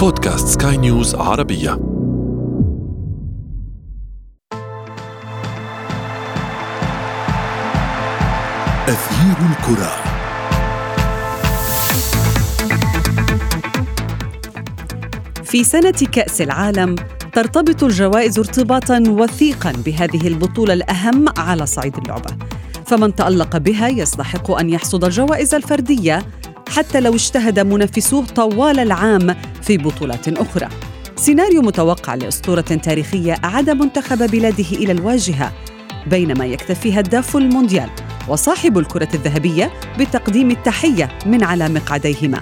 بودكاست سكاي نيوز عربية. أثير الكرة. في سنة كأس العالم ترتبط الجوائز ارتباطا وثيقا بهذه البطولة الأهم على صعيد اللعبة. فمن تألق بها يستحق أن يحصد الجوائز الفردية حتى لو اجتهد منافسوه طوال العام في بطولات أخرى. سيناريو متوقع لأسطورة تاريخية أعاد منتخب بلاده إلى الواجهة بينما يكتفي هداف المونديال وصاحب الكرة الذهبية بتقديم التحية من على مقعديهما.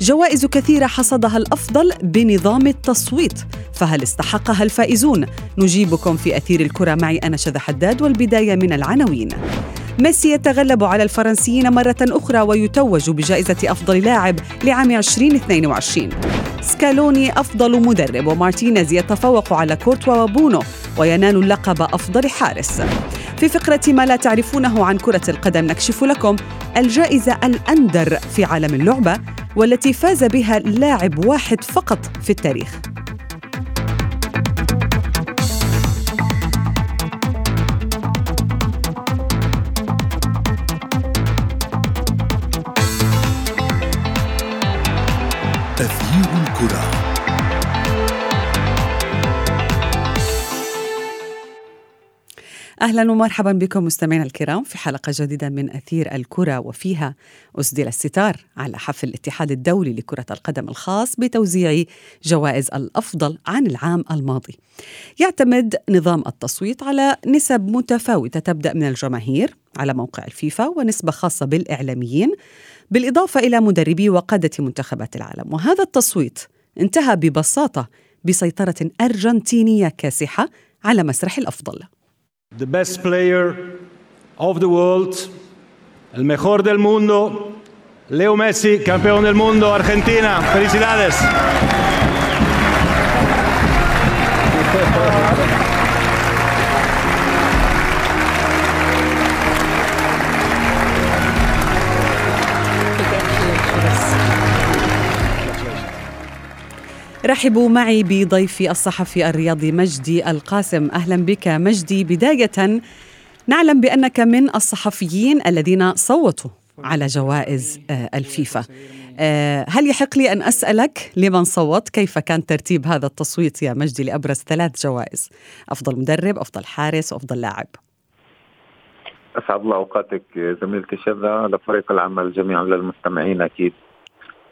جوائز كثيرة حصدها الأفضل بنظام التصويت فهل استحقها الفائزون؟ نجيبكم في أثير الكرة معي أنا شذى حداد والبداية من العناوين. ميسي يتغلب على الفرنسيين مرة أخرى ويتوج بجائزة أفضل لاعب لعام 2022 سكالوني أفضل مدرب ومارتينيز يتفوق على كورتوا وبونو وينال اللقب أفضل حارس. في فقرة ما لا تعرفونه عن كرة القدم نكشف لكم الجائزة الأندر في عالم اللعبة والتي فاز بها لاعب واحد فقط في التاريخ. أثير الكرة أهلا ومرحبا بكم مستمعينا الكرام في حلقة جديدة من أثير الكرة وفيها أسدل الستار على حفل الاتحاد الدولي لكرة القدم الخاص بتوزيع جوائز الأفضل عن العام الماضي. يعتمد نظام التصويت على نسب متفاوتة تبدأ من الجماهير على موقع الفيفا ونسبة خاصة بالإعلاميين بالإضافة إلى مدربي وقادة منتخبات العالم وهذا التصويت انتهى ببساطة بسيطرة أرجنتينية كاسحة على مسرح الأفضل. the best player of the world, el mejor del mundo, Leo Messi, campeón del mundo, Argentina. Felicidades. رحبوا معي بضيفي الصحفي الرياضي مجدي القاسم. أهلا بك مجدي. بداية نعلم بأنك من الصحفيين الذين صوتوا على جوائز آه، الفيفا. آه، هل يحق لي أن أسألك لمن صوت؟ كيف كان ترتيب هذا التصويت يا مجدي لأبرز ثلاث جوائز؟ أفضل مدرب أفضل حارس وافضل لاعب. أسعد الله أوقاتك زميلتي شذا. لفريق العمل جميعا للمستمعين أكيد. آه،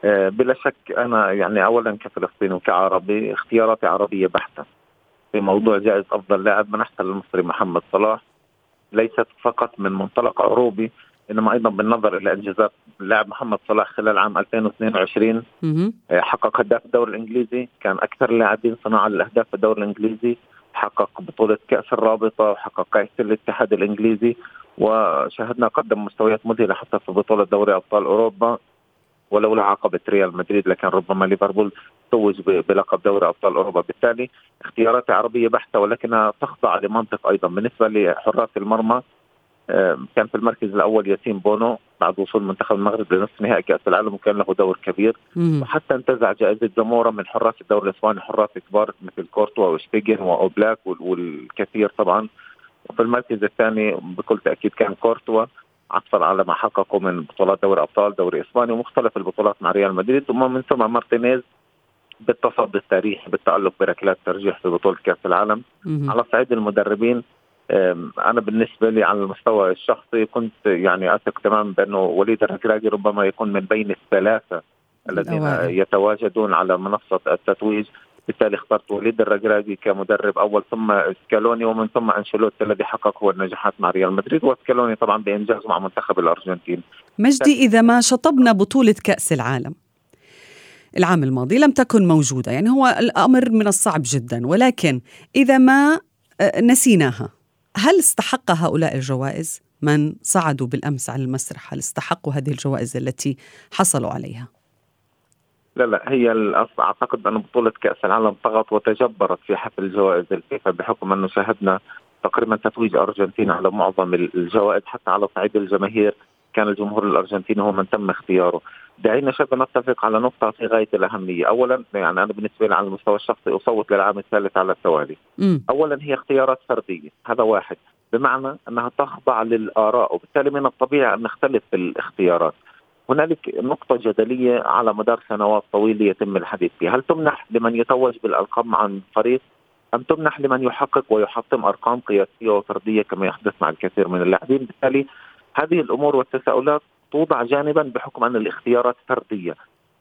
بلا شك أنا يعني اولا كفلسطيني وكعربي اختياراتي عربية بحتة في موضوع جائزة أفضل لاعب منحتها للمصري محمد صلاح ليست فقط من منطلق عروبي إنما أيضا بالنظر إلى إنجازات اللاعب محمد صلاح خلال عام 2022 مهم. آه، حقق هداف الدوري الإنجليزي كان أكثر اللاعبين صناعة للأهداف في الدوري الإنجليزي حقق بطولة كأس الرابطة وحقق كأس الاتحاد الإنجليزي وشاهدنا قدم مستويات مذهلة حتى في بطولة دوري أبطال أوروبا ولولا عقبة ريال مدريد لكان ربما ليفربول توج بلقب دوري أبطال أوروبا. بالتالي اختيارات عربية بحتة ولكنها تخضع لمنطق أيضا. بالنسبة لحراس المرمى آه، كان في المركز الأول ياسين بونو بعد وصول منتخب المغرب لنصف نهائي كأس العالم وكان له دور كبير. مهم. وحتى انتزع جائزة زامورا من حراس الدوري الإسباني حراس كبار مثل كورتوا وشتيجن وأوبلاك وال- والكثير طبعا. وفي المركز الثاني بكل تأكيد كان كورتوا. عطفا على ما حققه من بطولات دوري أبطال دوري إسباني ومختلف البطولات مع ريال مدريد ثم من ثم مارتينيز بالتصدي التاريخي بالتألق بركلات ترجيح في بطولة كأس العالم مهم. على صعيد المدربين أم، أنا بالنسبة لي على المستوى الشخصي كنت يعني أثق تماما بأنه وليد الركراكي ربما يكون من بين الثلاثة الذين. يتواجدون على منصة التتويج بالتالي اخترت وليد الركراكي كمدرب أول ثم سكالوني ومن ثم أنشيلوتي الذي حقق هو النجاحات مع ريال مدريد وسكالوني طبعا بانجازه مع منتخب الأرجنتين. مجدي إذا ما شطبنا بطولة كأس العالم العام الماضي لم تكن موجودة يعني هو الأمر من الصعب جدا ولكن إذا ما آه، نسيناها هل استحق هؤلاء الجوائز؟ من صعدوا بالأمس على المسرح هل استحقوا هذه الجوائز التي حصلوا عليها؟ لا لا هي أعتقد أن بطولة كأس العالم طغت وتجبرت في حفل جوائز الفيفا بحكم أنه شاهدنا تقريبا تتويج أرجنتين على معظم الجوائز حتى على صعيد الجماهير كان الجمهور الارجنتيني هو من تم اختياره. دعينا شبه نتفق على نقطة في غاية الأهمية. أولا يعني أنا بالنسبة لي على المستوى الشخصي أصوت للعام الثالث على التوالي م. أولا هي اختيارات فردية. هذا واحد. بمعنى أنها تخضع للآراء وبالتالي من الطبيعي أن نختلف في الاختيارات. هنالك نقطة جدلية على مدار سنوات طويلة يتم الحديث فيها هل تمنح لمن يتوج بالألقاب عن فريق؟ أم تمنح لمن يحقق ويحطم أرقام قياسية وفردية كما يحدث مع الكثير من اللاعبين؟ بالتالي هذه الأمور والتساؤلات توضع جانبا بحكم أن الاختيارات فردية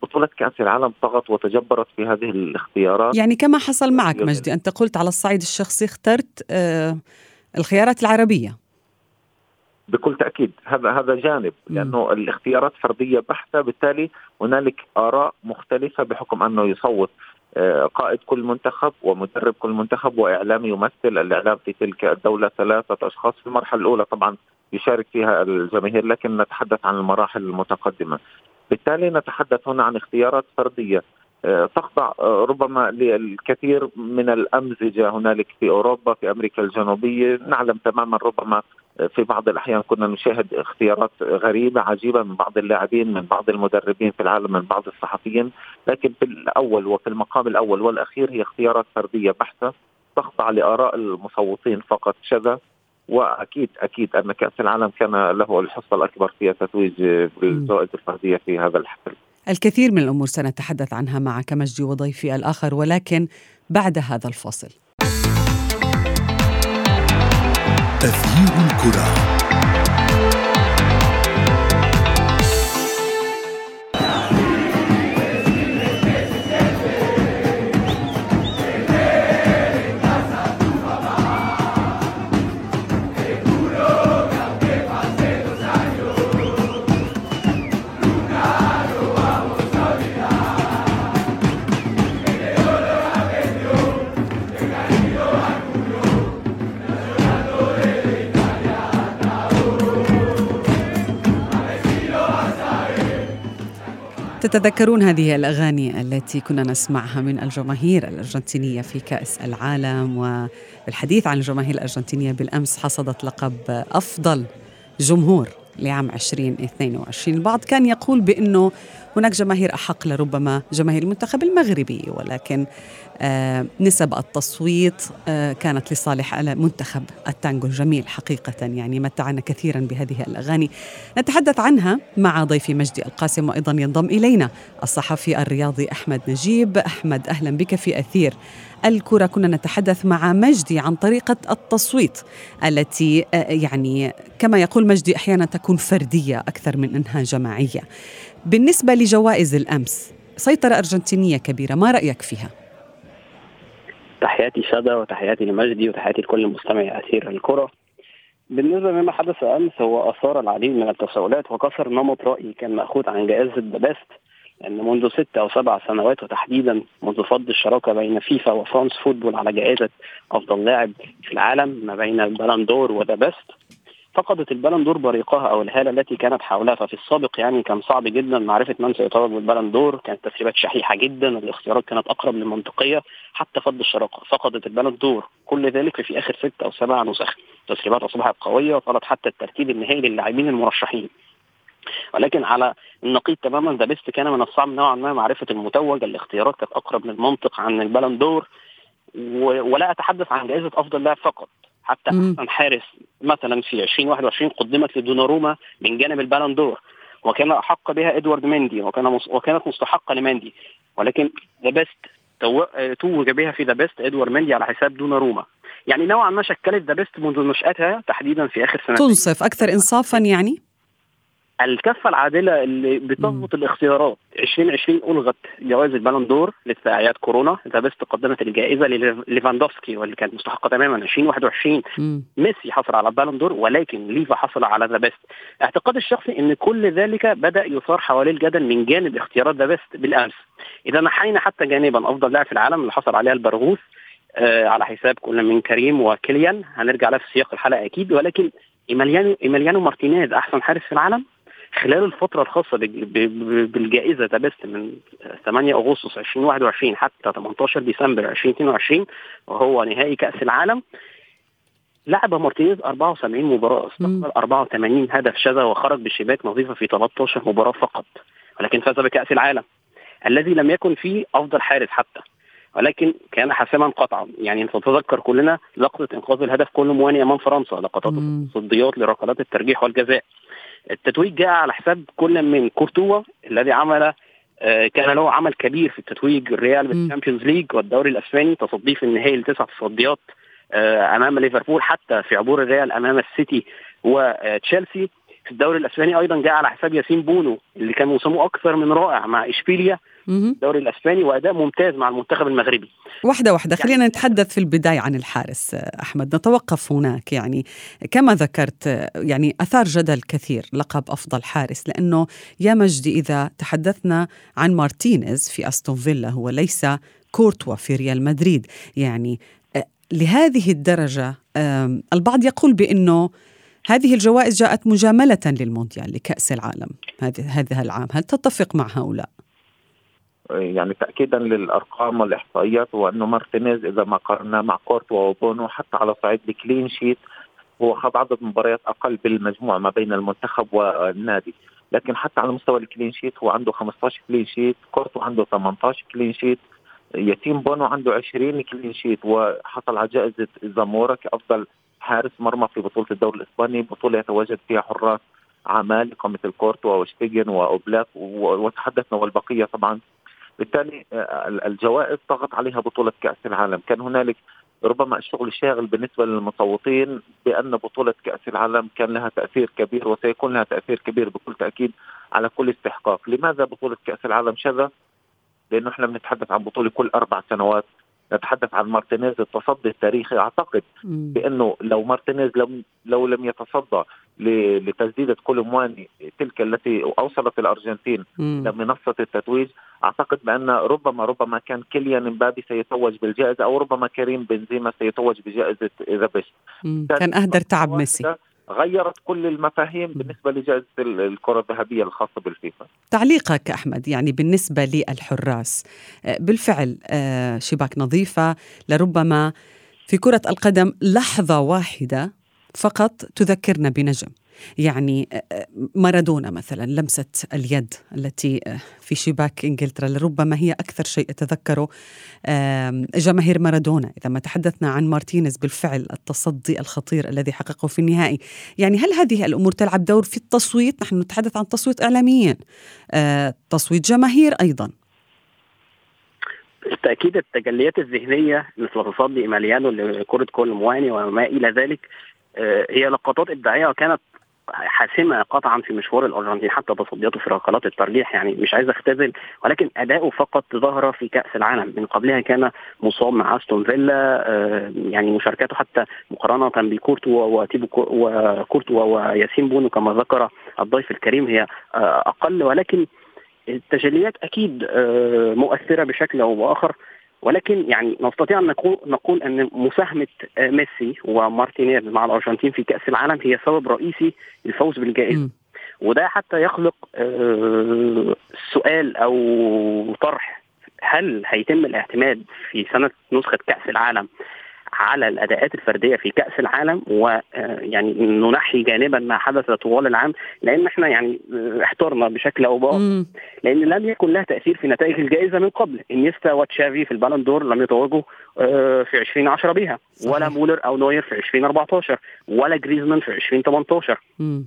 بطولة كأس العالم طغت وتجبرت في هذه الاختيارات. يعني كما حصل معك مجدي أنت قلت على الصعيد الشخصي اخترت آه الخيارات العربية. بكل تأكيد. هذا هذا جانب لأنه الاختيارات فردية بحتة بالتالي هنالك آراء مختلفة بحكم أنه يصوت آه، قائد كل منتخب ومدرب كل منتخب وإعلامي يمثل الإعلام في تلك الدولة ثلاثة أشخاص في المرحلة الأولى. طبعا يشارك فيها الجماهير لكن نتحدث عن المراحل المتقدمة. بالتالي نتحدث هنا عن اختيارات فردية. آه، تخضع آه، ربما للكثير من الأمزجة هنالك في أوروبا في أمريكا الجنوبية. نعلم تماما ربما في بعض الأحيان كنا نشاهد اختيارات غريبة عجيبة من بعض اللاعبين من بعض المدربين في العالم من بعض الصحفيين لكن في الأول وفي المقام الأول والأخير هي اختيارات فردية بحتة تخضع لآراء المصوتين فقط شذا وأكيد أكيد أن كأس العالم كان له الحصة الأكبر في التتويج بالجوائز الفردية في هذا الحفل. الكثير من الأمور سنتحدث عنها معك مجدي وضيفي الآخر ولكن بعد هذا الفاصل. تغيير الكرة. تتذكرون هذه الأغاني التي كنا نسمعها من الجماهير الأرجنتينية في كأس العالم والحديث عن الجماهير الأرجنتينية بالأمس حصدت لقب أفضل جمهور لعام 2022 البعض كان يقول بأنه هناك جماهير أحق لربما جماهير المنتخب المغربي ولكن آه نسب التصويت آه كانت لصالح منتخب التانجو الجميل حقيقة يعني متعنا كثيرا بهذه الأغاني. نتحدث عنها مع ضيفي مجدي القاسم وأيضا ينضم إلينا الصحفي الرياضي أحمد نجيب. أحمد أهلا بك في أثير الكرة. كنا نتحدث مع مجدي عن طريقة التصويت التي آه، يعني كما يقول مجدي أحيانا تكون فردية أكثر من أنها جماعية. بالنسبة لجوائز الأمس سيطرة أرجنتينية كبيرة ما رأيك فيها؟ تحياتي شادة وتحياتي لمجدي وتحياتي لكل مستمعي أثير الكرة بالنسبة لما حدث أمس هو أثار العديد من التساؤلات وكسر نمط رأي كان مأخوذ عن جائزة ذا بيست لأن منذ ست أو سبع سنوات وتحديدا منذ فض الشراكة بين فيفا وفرانس فوتبول على جائزة أفضل لاعب في العالم ما بين البالندور وذا بيست فقدت البالندور بريقها أو الهالة التي كانت حولها ففي السابق يعني كان صعب جدا معرفة من سيتوج بالبالندور كانت تسريبات شحيحة جدا الاختيارات كانت أقرب للمنطقية حتى فض الشراكه فقدت البالندور كل ذلك في آخر ست أو سبع نسخ. التسريبات أصبحت قوية وصلت حتى الترتيب النهائي للاعبين المرشحين. ولكن على النقيض تماما ذا بيست كان من الصعب نوعا ما معرفة المتوج. الاختيارات كانت أقرب للمنطق عن البالندور ولا أتحدث عن جائزة أفضل لاعب فقط. حتى احسن حارس مثلا في 2021 قدمت لدوناروما من جانب البالندور وكان أحق بها إدوارد مندي وكان وكانت مستحقة لمندي ولكن ذا بيست توج بها في ذا بيست إدوارد مندي على حساب دوناروما. يعني نوعا ما شكلت ذا بيست منذ نشأتها تحديدا في آخر سنة. تنصف أكثر انصافا يعني؟ الكفة العادلة اللي بتضبط الاختيارات. 2020 ألغت جوائز البالون دور لتداعيات كورونا. ذا بيست قدمت الجائزة لليفاندوفسكي واللي كانت مستحقة تماما. 2021 مم. ميسي حصل على البالون دور ولكن ليفا حصل على ذا بيست. اعتقادي الشخصي إن كل ذلك بدأ يثار حوالي الجدل من جانب اختيارات ذا بيست بالأمس. إذا نحينا حتى جانبا أفضل لاعب في العالم اللي حصل عليها البرغوث آه على حساب كل من كريم وكيليان. هنرجع لها في سياق الحلقة أكيد. ولكن ايماليانو إيماليانو مارتينيز أحسن حارس في العالم؟ خلال الفترة الخاصة بالجائزة ذا بيست من 8 أغسطس 2021 حتى 18 ديسمبر 2022 وهو نهائي كأس العالم. لعب مارتينيز 74 مباراة استقبل 84 هدف شذا وخرج بشباك نظيفة في 13 مباراة فقط ولكن فاز بكأس العالم الذي لم يكن فيه أفضل حارس حتى ولكن كان حاسما قطعا. يعني نتذكر كلنا لقطة إنقاذ لهدف كولو مواني أمام فرنسا لقطات التصديات لركلات الترجيح والجزاء. التتويج جاء على حساب كل من كورتوا الذي عمل آه، كان له عمل كبير في التتويج الريال بالشامبيونز ليج والدوري الأسباني تصديه في النهائي لتسع تصديات آه، أمام ليفربول حتى في عبور الريال أمام السيتي وتشيلسي في الدوري الأسباني أيضا جاء على حساب ياسين بونو اللي كان موسمه أكثر من رائع مع إشبيليا. الدوري الأسباني وأداء ممتاز مع المنتخب المغربي. واحدة واحدة يعني خلينا نتحدث في البداية عن الحارس أحمد. نتوقف هناك يعني كما ذكرت يعني أثار جدل كثير لقب أفضل حارس لأنه يا مجدي إذا تحدثنا عن مارتينيز في أستون فيلا هو ليس كورتوا في ريال مدريد. يعني لهذه الدرجة البعض يقول بأنه هذه الجوائز جاءت مجاملة للمونديال لكأس العالم هذا العام. هل تتفق مع هؤلاء؟ يعني تاكيدا للأرقام والإحصائيات وأنه مارتينيز إذا ما قارناه مع كورتوا وبونو حتى على صعيد ال clean sheet هو خذ عدد مباريات أقل بالمجموع ما بين المنتخب والنادي. لكن حتى على مستوى ال clean sheet هو عنده 15 clean sheet كورتوا عنده 18 clean sheet ياسين بونو عنده 20 clean sheet وحصل على جائزة زامورا كأفضل حارس مرمى في بطولة الدوري الإسباني بطولة يتواجد فيها حراس عمالقة مثل كورتوا وشتيجن وأوبلاك وتحدثنا والبقية طبعا بالتالي آه، الجوائز طغت عليها بطولة كأس العالم كان هنالك ربما الشغل الشاغل بالنسبة للمصوتين بأن بطولة كأس العالم كان لها تأثير كبير وسيكون لها تأثير كبير بكل تأكيد على كل استحقاق لماذا بطولة كأس العالم شذا؟ لأنه إحنا بنتحدث عن بطولة كل أربع سنوات نتحدث عن مارتينيز التصدي التاريخي. أعتقد بأنه لو مارتينيز لم لو لم يتصدى لتسديدة كولومواني تلك التي أوصلت الارجنتين لمنصه التتويج أعتقد بأن ربما ربما كان كيليان امبابي سيتوج بالجائزة أو ربما كريم بنزيما سيتوج بجائزة ذا بيست كان أهدر تعب ميسي. غيرت كل المفاهيم بالنسبة لجائزة الكرة الذهبية الخاصة بالفيفا. تعليقك أحمد يعني بالنسبة للحراس آه، بالفعل آه، شباك نظيفة لربما في كرة القدم لحظة واحدة فقط تذكرنا بنجم. يعني آه، آه، مارادونا مثلا لمسة اليد التي آه، في شباك إنجلترا لربما هي أكثر شيء أتذكره جماهير مارادونا. إذا ما تحدثنا عن مارتينيز بالفعل التصدي الخطير الذي حققه في النهائي. يعني هل هذه الأمور تلعب دور في التصويت؟ نحن نتحدث عن تصويت اعلاميين تصويت جماهير أيضا. بالتأكيد التجليات الذهنية مثل تصدي ايماليانو لكرة كل مواني وما إلى ذلك هي لقطات إبداعية وكانت حاسمة قطعا في مشوار الأرجنتين حتى تصدياته في ركلات الترجيح يعني مش عايز أختزل ولكن أداؤه فقط ظهر في كأس العالم. من قبلها كان مصاب مع أستون فيلا آه، يعني مشاركاته حتى مقارنة بكورتوا وتيبو وكورتوا وياسين بونو كما ذكر الضيف الكريم هي آه، أقل. ولكن التجليات أكيد آه، مؤثرة بشكل أو بآخر. ولكن يعني نستطيع أن نقول نقول أن مساهمة آه، ميسي ومارتينيز مع الأرجنتين في كأس العالم هي سبب رئيسي للفوز بالجائزة. وده حتى يخلق آه، سؤال أو طرح. هل هيتم الاعتماد في سنة نسخة كأس العالم على الأداءات الفردية في كأس العالم ويعني آه، ننحي جانبا ما حدث طوال العام لأن إحنا يعني آه، احترنا بشكل أو بآخر. لأن لم يكن لها تأثير في نتائج الجائزة من قبل. إنيستا وتشافي في البالون دور لم يتوجوا آه، في 2010 بها. ولا مولر أو نوير في 2014 ولا جريزمان في 2018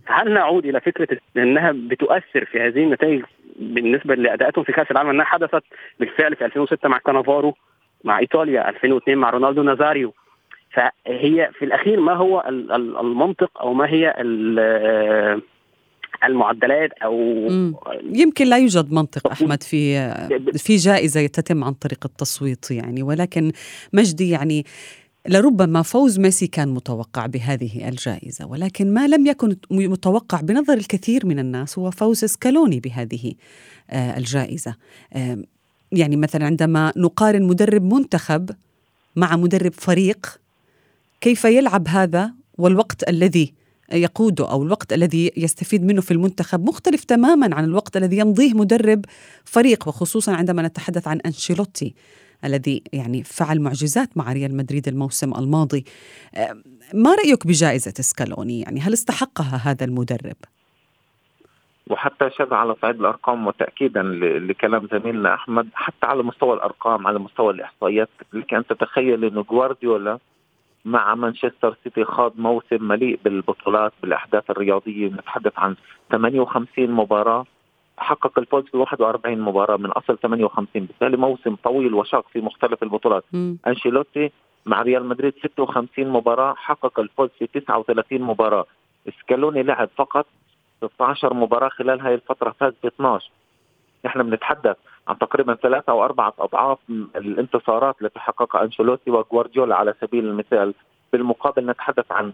هل نعود إلى فكرة إنها بتؤثر في هذه النتائج بالنسبة لاداءاتهم في كأس العالم إنها حدثت بالفعل في 2006 مع كانافارو؟ مع إيطاليا 2002 مع رونالدو نازاريو. فهي في الأخير ما هو المنطق أو ما هي المعدلات أو يمكن لا يوجد منطق أحمد في في جائزة تتم عن طريق التصويت يعني ولكن مجدي يعني لربما فوز ميسي كان متوقع بهذه الجائزة ولكن ما لم يكن متوقع بنظر الكثير من الناس هو فوز سكالوني بهذه آه، الجائزة. يعني مثلا عندما نقارن مدرب منتخب مع مدرب فريق كيف يلعب هذا والوقت الذي يقوده أو الوقت الذي يستفيد منه في المنتخب مختلف تماما عن الوقت الذي يمضيه مدرب فريق وخصوصا عندما نتحدث عن أنشيلوتي الذي يعني فعل معجزات مع ريال مدريد الموسم الماضي ما رأيك بجائزة سكالوني يعني هل استحقها هذا المدرب؟ وحتى شد على صعيد الأرقام وتاكيدا لكلام زميلنا أحمد حتى على مستوى الأرقام على مستوى الإحصائيات لك أن تتخيل إنه جوارديولا مع مانشستر سيتي خاض موسم مليء بالبطولات بالأحداث الرياضية نتحدث عن 58 مباراة حقق الفوز في 41 مباراة من أصل 58 بالتالي موسم طويل وشاق في مختلف البطولات م. أنشيلوتي مع ريال مدريد 56 مباراة حقق الفوز في 39 مباراة سكالوني لعب فقط 16 مباراة خلال هذه الفترة فاز ب 12 نحن بنتحدث عن تقريبا ثلاثة أو أربعة أضعاف الانتصارات التي حققها أنشيلوتي وغوارديولا على سبيل المثال. بالمقابل نتحدث عن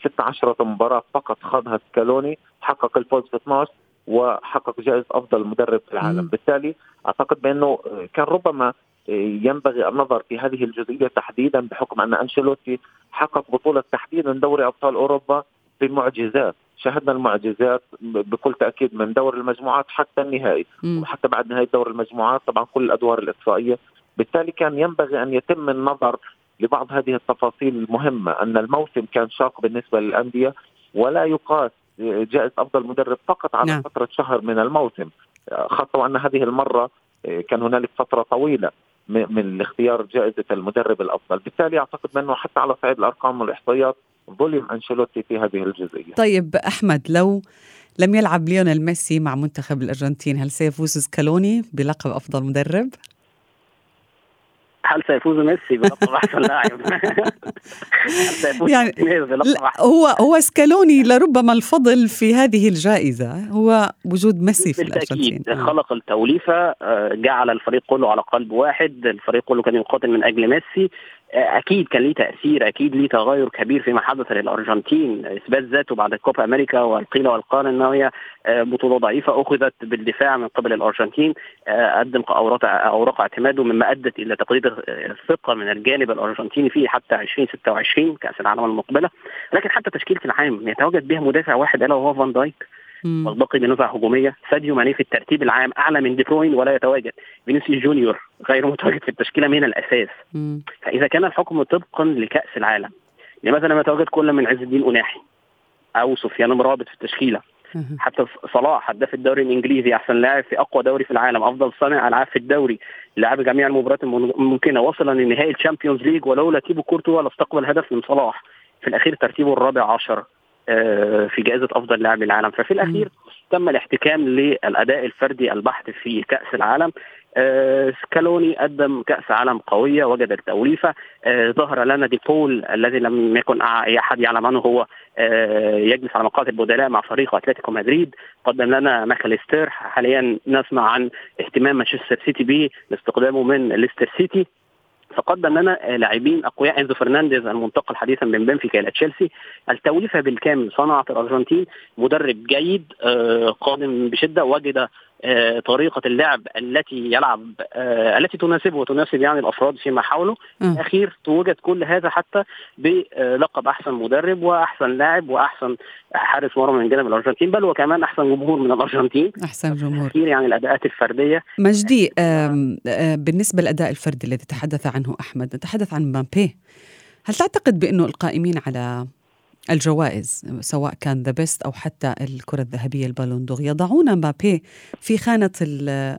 16 مباراة فقط خاضها سكالوني حقق الفوز في 12 وحقق جائزة أفضل مدرب في العالم. بالتالي أعتقد بأنه كان ربما ينبغي النظر في هذه الجزئية تحديدا بحكم أن أنشيلوتي حقق بطولة تحديدا دوري أبطال أوروبا بمعجزات. شاهدنا المعجزات بكل تأكيد من دور المجموعات حتى النهائي م. وحتى بعد نهاية دور المجموعات طبعا كل الأدوار الإقصائية بالتالي كان ينبغي أن يتم النظر لبعض هذه التفاصيل المهمة أن الموسم كان شاق بالنسبة للأندية ولا يقاس جائزة أفضل مدرب فقط على نعم. فترة شهر من الموسم خاصة وان هذه المرة كان هنالك فترة طويلة من اختيار جائزة المدرب الأفضل، بالتالي أعتقد انه حتى على صعيد الأرقام والإحصائيات ظلم أنشيلوتي في هذه الجزئية. طيب أحمد لو لم يلعب ليونيل ميسي مع منتخب الأرجنتين هل سيفوز سكالوني بلقب أفضل مدرب؟ هل سيفوز ميسي بلقب احسن لاعب؟ يعني هو هو سكالوني لربما الفضل في هذه الجائزة هو وجود ميسي في الأرجنتين آه. خلق التوليفة آه، جعل الفريق كله على قلب واحد الفريق كله كان يقاتل من أجل ميسي أكيد كان ليه تأثير أكيد ليه تغير كبير فيما حدث للأرجنتين. إثبات ذاته بعد كوبا أمريكا والقيل والقال إن هي بطولة ضعيفة أخذت بالدفاع من قبل الأرجنتين قدم أوراق أوراق اعتماده مما أدت إلى تقليد الثقة من الجانب الأرجنتيني فيه حتى 2026 كأس العالم المقبلة. لكن حتى تشكيلة العام يتواجد بها مدافع واحد إلا وهو فان دايك. والباقي بنزعه هجومية. ساديو ماني في الترتيب العام أعلى من دي بروين ولا يتواجد. فينيسيوس جونيور غير متواجد في التشكيلة من الأساس. مم. فإذا كان الحكم طبقا لكأس العالم لماذا لم يتواجد كل من عز الدين أوناحي أو سفيان أمرابط في التشكيلة. حتى صلاح هداف الدوري الإنجليزي أحسن لاعب في أقوى دوري في العالم أفضل صانع ألعاب في الدوري لعب جميع المباريات الممكنه وصل لنهائي ال Champions League ولولا تيبو كورتوا لاستقبل هدف من صلاح في الأخير ترتيبه الرابع عشر. في جائزة أفضل لاعب العالم ففي الأخير تم الاحتكام للأداء الفردي البحت في كأس العالم. آه سكالوني قدم كأس عالم قوية وجد التوليفة. آه ظهر لنا دي بول الذي لم يكن أي أحد يعلم عنه هو آه يجلس على مقاعد البدلاء مع فريق أتلتيكو مدريد. قدم لنا ماكاليستر حاليا نسمع عن اهتمام مانشستر سيتي به لاستقدامه من ليستر سيتي. فقدم لنا لاعبين أقوياء إنزو فرنانديز المنتقل حديثا من بنفيكا إلى تشيلسي. التوليفه بالكامل صنعت الأرجنتين مدرب جيد آه، قادم بشدة وجد آه، طريقة اللعب التي يلعب آه، التي تناسبه وتناسب يعني الأفراد فيما حوله. الأخير توجد كل هذا حتى بلقب أحسن مدرب وأحسن لاعب وأحسن حارس مرمى من جانب الأرجنتين بل وكمان أحسن جمهور من الأرجنتين. أحسن جمهور. يعني الأداءات الفردية. مجدي بالنسبة للأداء الفردي الذي تحدث عنه أحمد نتحدث عن مبابي. هل تعتقد بأنه القائمين على الجوائز سواء كان The Best أو حتى الكرة الذهبية ال Ballon d'Or. يضعون مبابي في خانة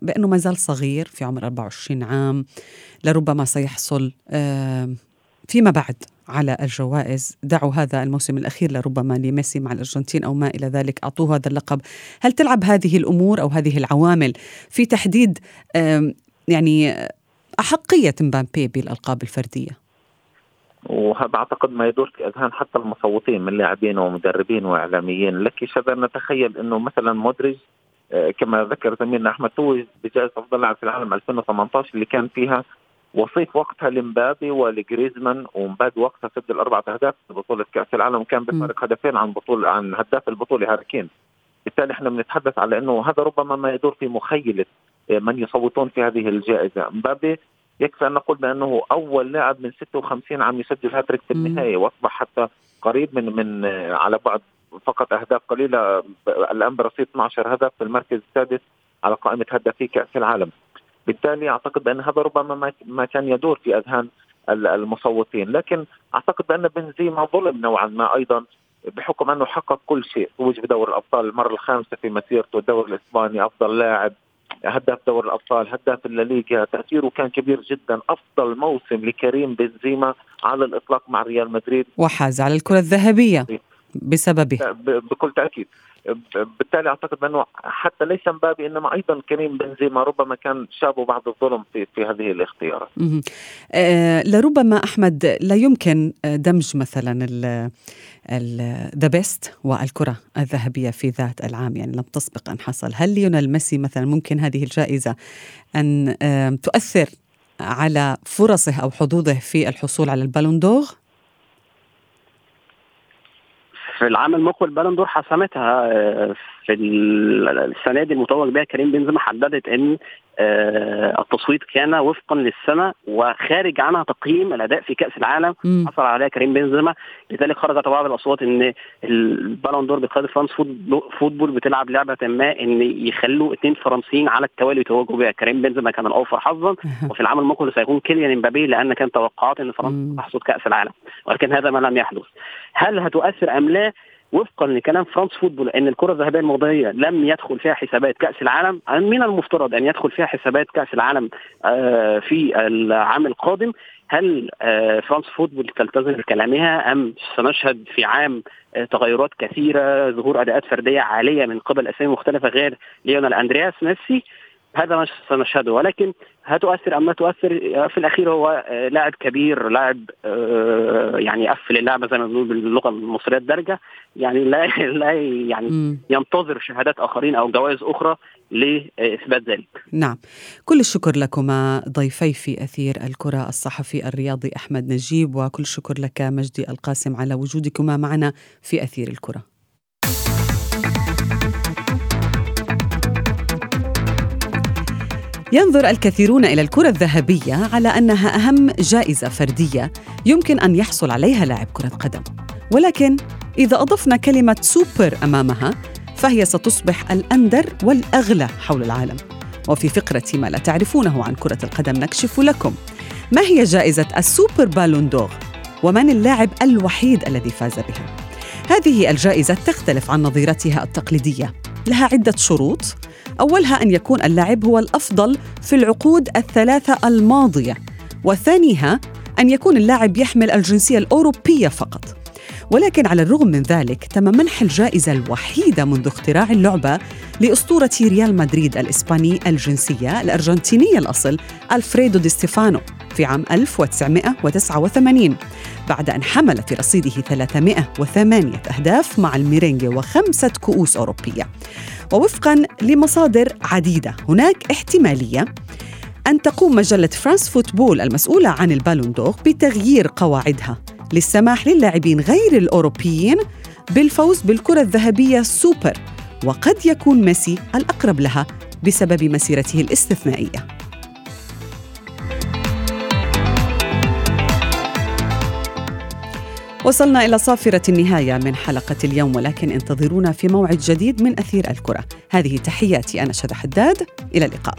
بأنه ما زال صغير في عمر 24 عام لربما سيحصل فيما بعد على الجوائز. دعوا هذا الموسم الأخير لربما لميسي مع الأرجنتين أو ما إلى ذلك. أعطوه هذا اللقب. هل تلعب هذه الأمور أو هذه العوامل في تحديد يعني أحقية مبابي بالألقاب الفردية؟ وهذا أعتقد ما يدور في أذهان حتى المصوتين من لاعبين ومدربين وإعلاميين. لك شذا نتخيل إنه مثلا مودريج آه، كما ذكر زميلنا أحمد توج بجائزة أفضل لاعب في العالم 2018 اللي كان فيها وصيف وقتها لمبابي ولجريزمان ومبابي وقتها سجل اربعه أهداف في بطولة كأس العالم وكان بفارق هدفين عن بطوله عن هداف البطولة هاري كين بالتالي إحنا بنتحدث على إنه هذا ربما ما يدور في مخيلة آه، من يصوتون في هذه الجائزة. مبابي يكفي أن نقول بأنه أول لاعب من 56 عام يسجل هاتريك في النهاية وأصبح حتى قريب من من على بعد فقط أهداف قليلة الآن برصيد 12 هدف في المركز السادس على قائمة هدافي كأس العالم. بالتالي أعتقد بأن هذا ربما ما كان يدور في أذهان المصوتين. لكن أعتقد بأن بنزيما ظلم نوعا ما أيضا بحكم أنه حقق كل شيء. فوز بدور الأبطال المرة الخامسة في مسيرته الدوري الإسباني أفضل لاعب. هداف دوري الأبطال هداف الليغا تأثيره كان كبير جدا أفضل موسم لكريم بنزيما على الإطلاق مع ريال مدريد. وحاز على الكرة الذهبية. بسببه. بكل تأكيد. بالتالي أعتقد بانه حتى ليس مبابي إنما أيضا كريم بنزيما ربما كان شابه بعض الظلم في في هذه الاختيارات. آه لربما أحمد لا يمكن دمج مثلا The Best والكرة الذهبية في ذات العام. يعني لم تسبق أن حصل، هل ليونيل ميسي مثلا ممكن هذه الجائزة أن تؤثر على فرصه أو حظوظه في الحصول على ال Ballon d'Or؟ في العام المقبل Ballon d'Or حسمتها آه، في السنة دي المتوج بها كريم بنزيما حددت إن التصويت كان وفقا للسنه وخارج عنها تقييم الأداء في كأس العالم. م. حصل عليها كريم بنزيما. لذلك خرجت بعض الأصوات إن ال Ballon d'Or بقيادة France Football بتلعب لعبة ما إن يخلوا اثنين فرنسيين على التوالي يتوجوا بها كريم بنزيما كان الأوفر حظا. وفي العام المقبل سيكون كيليان امبابي لأن كان توقعات إن فرنسا تحصد كأس العالم. ولكن هذا ما لم يحدث. هل هتؤثر أم لا؟ وفقا لكلام France Football إن الكرة الذهبية الماضيه لم يدخل فيها حسابات كأس العالم من المفترض أن يدخل فيها حسابات كأس العالم آه، في العام القادم. هل آه، France Football تلتزم بكلامها أم سنشهد في عام آه، تغيرات كثيرة ظهور أداءات فردية عالية من قبل أسامي مختلفة غير ليونيل أندرياس ميسي؟ هذا ما سنشهده ولكن هتؤثر ام لا تؤثر في الأخير هو آه، لاعب كبير لاعب آه، يعني قفل اللعبه زي ما بنقول باللغة المصرية الدارجة يعني لا لا يعني ينتظر شهادات آخرين أو جوائز أخرى لإثبات ذلك. نعم، كل الشكر لكما ضيفي في أثير الكرة الصحفي الرياضي أحمد نجيب وكل الشكر لك مجدي القاسم على وجودكما معنا في أثير الكرة. ينظر الكثيرون إلى الكرة الذهبية على أنها أهم جائزة فردية يمكن أن يحصل عليها لاعب كرة قدم. ولكن إذا أضفنا كلمة سوبر أمامها فهي ستصبح الأندر والأغلى حول العالم. وفي فقرة ما لا تعرفونه عن كرة القدم نكشف لكم ما هي جائزة السوبر بالون دور ومن اللاعب الوحيد الذي فاز بها. هذه الجائزة تختلف عن نظيرتها التقليدية. لها عدة شروط. أولها أن يكون اللاعب هو الأفضل في العقود الثلاثة الماضية وثانيها أن يكون اللاعب يحمل الجنسية الأوروبية فقط. ولكن على الرغم من ذلك تم منح الجائزة الوحيدة منذ اختراع اللعبة لأسطورة ريال مدريد الإسباني الجنسية الأرجنتينية الأصل ألفريدو دي ستيفانو في عام 1989 بعد أن حمل في رصيده 308 أهداف مع الميرينجي وخمسة كؤوس أوروبية. ووفقا لمصادر عديدة هناك احتمالية أن تقوم مجلة France Football المسؤولة عن ال Ballon d'Or بتغيير قواعدها. للسماح للاعبين غير الأوروبيين بالفوز بالكرة الذهبية سوبر وقد يكون ميسي الأقرب لها بسبب مسيرته الاستثنائية. وصلنا إلى صافرة النهاية من حلقة اليوم ولكن انتظرونا في موعد جديد من أثير الكرة. هذه تحياتي أنا شذى حداد. إلى اللقاء.